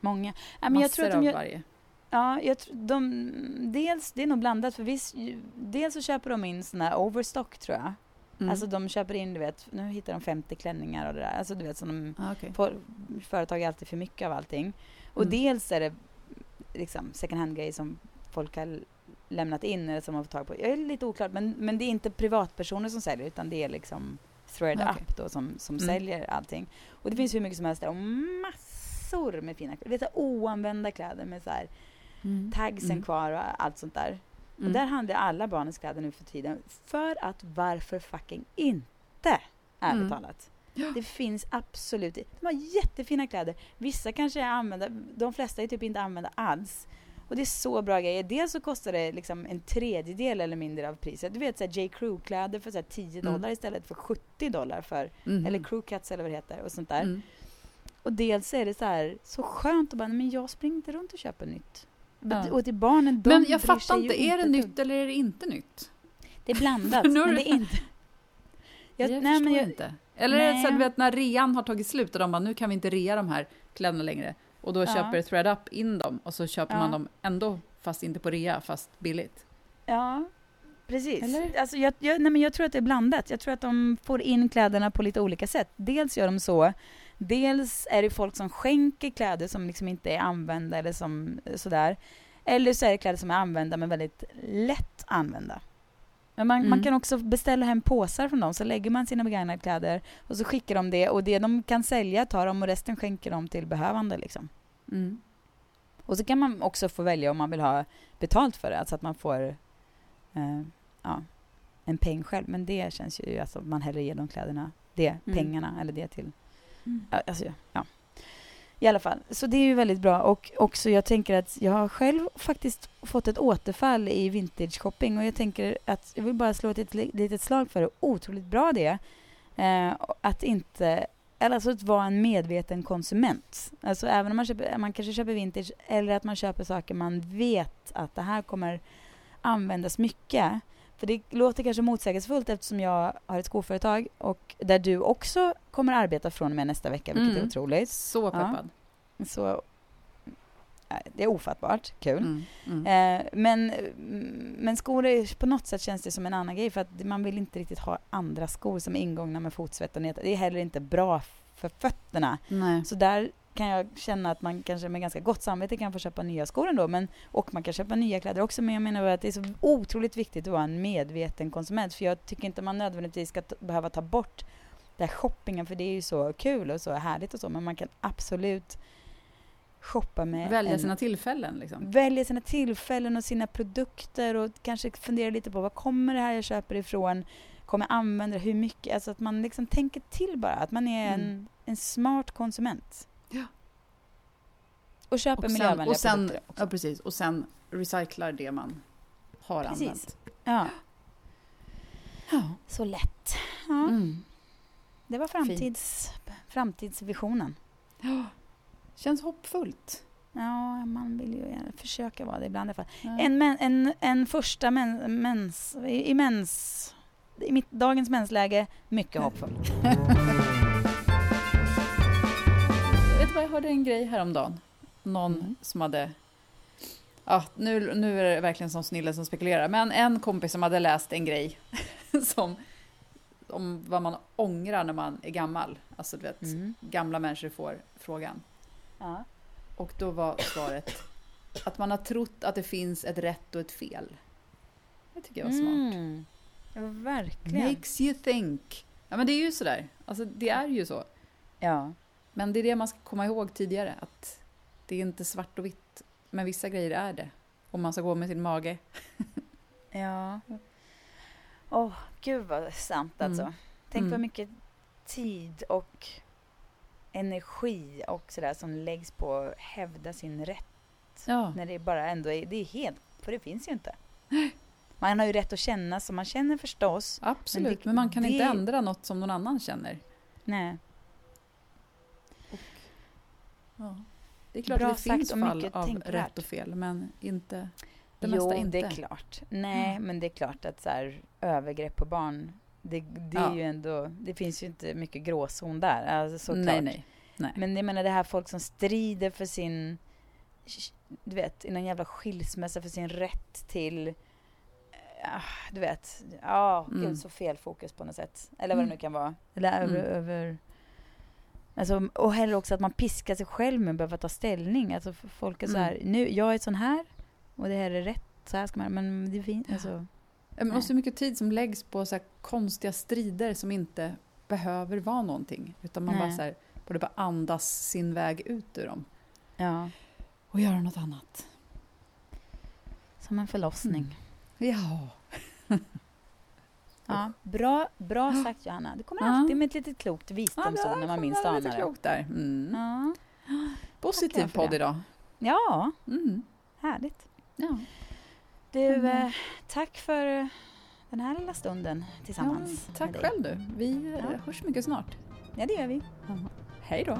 många. Ja, men jag tror att de av gör, varje. ja, jag tror, de, dels, det är nog blandat, för viss, dels så köper de in såna här overstock tror jag. Mm. Alltså de köper in, du vet, nu hittar de 50 klänningar och det där. Alltså du vet, som de, ah, okej. får, företag är alltid för mycket av allting. Och Mm. dels är det liksom second hand-grejer som folk har lämnat in eller som man får tag på. Jag är lite oklart, men, men det är inte privatpersoner som säljer utan det är liksom Thread Okej. Up då som, som Mm. säljer allting. Och det finns hur mycket som helst där och massor med fina kläder. Det är så oanvända kläder med så här Mm. tagsen Mm. kvar och allt sånt där. Och Mm. där handlar alla barnens kläder nu för tiden. För att varför fucking inte? Ärligt Mm. talat. Ja. Det finns absolut De har jättefina kläder. Vissa kanske är använda, de flesta är typ inte använda alls. Och det är så bra grejer. Dels så kostar det liksom en tredjedel eller mindre av priset. Du vet så här J. Crew-kläder för så här 10 Mm. dollar istället för 70 dollar för, Mhm. eller Crew Cats eller vad det heter och sånt där. Mm. Och dels är det så här så skönt att bara, men jag springer inte runt och köper nytt. Ja. Och till barnen, de Men jag fattar inte, är det nytt eller är det inte nytt? Det är blandat, men det är inte... Jag, Jag, nej, förstår men jag, inte. Eller är det så att Nej. vet när rean har tagit slut och de bara nu kan vi inte rea de här kläderna längre. Och då Ja. köper ThreadUp in dem och så köper man Ja. dem ändå fast inte på rea fast billigt. Ja, precis. Eller? Alltså jag, jag, nej men jag tror att det är blandat. Jag tror att de får in kläderna på lite olika sätt. Dels gör de så. Dels är det folk som skänker kläder som liksom inte är använda eller som sådär. Eller så är det kläder som är använda men väldigt lätt använda. Men man, man Mm. kan också beställa hem påsar från dem så lägger man sina begagnade kläder och så skickar de det och det de kan sälja tar de och resten skänker de till behövande liksom. Mm. Och så kan man också få välja om man vill ha betalt för det, alltså att man får eh, ja, en peng själv. Men det känns ju, alltså man hellre ger de kläderna, det, Mm. pengarna eller det till. Mm. Alltså, ja. I alla fall, så det är ju väldigt bra och också jag tänker att jag har själv faktiskt fått ett återfall i vintage shopping och jag tänker att jag vill bara slå ett litet- litet slag för hur Otroligt bra det. Eh, att inte eller alltså att vara en medveten konsument. Alltså även om man, köper, man kanske köper vintage eller att man köper saker man vet att det här kommer användas mycket. För det låter kanske motsägelsefullt eftersom jag har ett skoföretag och där du också kommer arbeta från och med nästa vecka, vilket Mm. är otroligt. Så peppad. Så nej, det är ofattbart kul. Mm. Mm. Eh, men, mm, men skor, är, på något sätt känns det som en annan grej för att man vill inte riktigt ha andra skor som är ingångna med fotsvett och nät. Det är heller inte bra för fötterna. Nej. Så där kan jag känna att man kanske med ganska gott samvete kan få köpa nya skor ändå. Men, och man kan köpa nya kläder också. Men jag menar att det är så otroligt viktigt att vara en medveten konsument. För jag tycker inte man nödvändigtvis ska behöva ta bort den här shoppingen. För det är ju så kul och så härligt och så. Men man kan absolut shoppa med Välja en, sina tillfällen liksom. välja sina tillfällen och sina produkter och kanske fundera lite på var kommer det här jag köper ifrån? Kommer jag använda det? Hur mycket? Alltså att man liksom tänker till bara. Att man är en, Mm. en smart konsument. Och köper Och sen, miljövänliga och sen, produkter också. ja, precis. Och sen recyclar det man har Precis. använt. Ja, Ja. så lätt. Ja, Mm. Det var framtids, framtidsvisionen. Ja. Känns hoppfullt. Ja, man vill ju försöka vara det ibland i alla fall. Ja. En, en, en första men, mens, i, mens, i mitt, dagens mensläge, mycket hoppfull. Vet du vad, jag hörde en grej häromdagen. Någon Mm. som hade... Ja, nu, nu är det verkligen som snille som spekulerar. Men en kompis som hade läst en grej som, om vad man ångrar när man är gammal. Alltså du vet, Mm. gamla människor får frågan. Ja. Och då var svaret att man har trott att det finns ett rätt och ett fel. Det tycker jag var smart. Mm. Ja, verkligen. Makes you think. Ja men det är ju sådär. Alltså det är ju så. Ja. Men det är det man ska komma ihåg tidigare. Att det är inte svart och vitt. Men vissa grejer är det. Om man ska gå med sin mage. Ja. Åh, gud vad sant alltså. Mm. Tänk Mm. vad mycket tid och energi och sådär som läggs på att hävda sin rätt. Ja. När det bara ändå är, det är helt, för det finns ju inte. Man har ju rätt att känna som man känner förstås. Absolut. Men Men, det- man kan inte det- ändra något som någon annan känner. Nej. Ja. Det är klart Bra att det sagt finns fall mycket av tänkvärt. rätt och fel. Men inte det jo, mesta inte. det är klart. Nej, Mm. men det är klart att så här, övergrepp på barn, det, det är Ja. ju ändå, det finns ju inte mycket gråzon där. Alltså, såklart. nej, nej. nej. Men jag menar det här folk som strider för sin, du vet, i någon jävla skilsmässa för sin rätt till, ah, du vet, ja, Mm. gud så fel fokus på något sätt. Eller vad det Mm. nu kan vara. Eller över, Mm. över Alltså, och heller också att man piskar sig själv med att behöva ta ställning. Alltså folk är så Mm. här, nu, jag är sån här och det här är rätt så här ska man men det finns alltså, Ja, Men och så mycket tid som läggs på så konstiga strider som inte behöver vara någonting. Utan man Nej. bara så här, borde bara andas sin väg ut ur dem. ja, Och göra något annat. som en förlossning. Ja. Ja, bra, bra sagt Johanna. Du kommer alltid med ett litet klokt visdomsord när man minst anar det. där. Mm. Positiv podd det. idag. ja, Mm. härligt. Ja. Du, Mm. eh, tack för eh, den här lilla stunden tillsammans. Ja, tack själv du. Vi eh, Ja. hörs mycket snart. Ja, det gör vi. Hej då.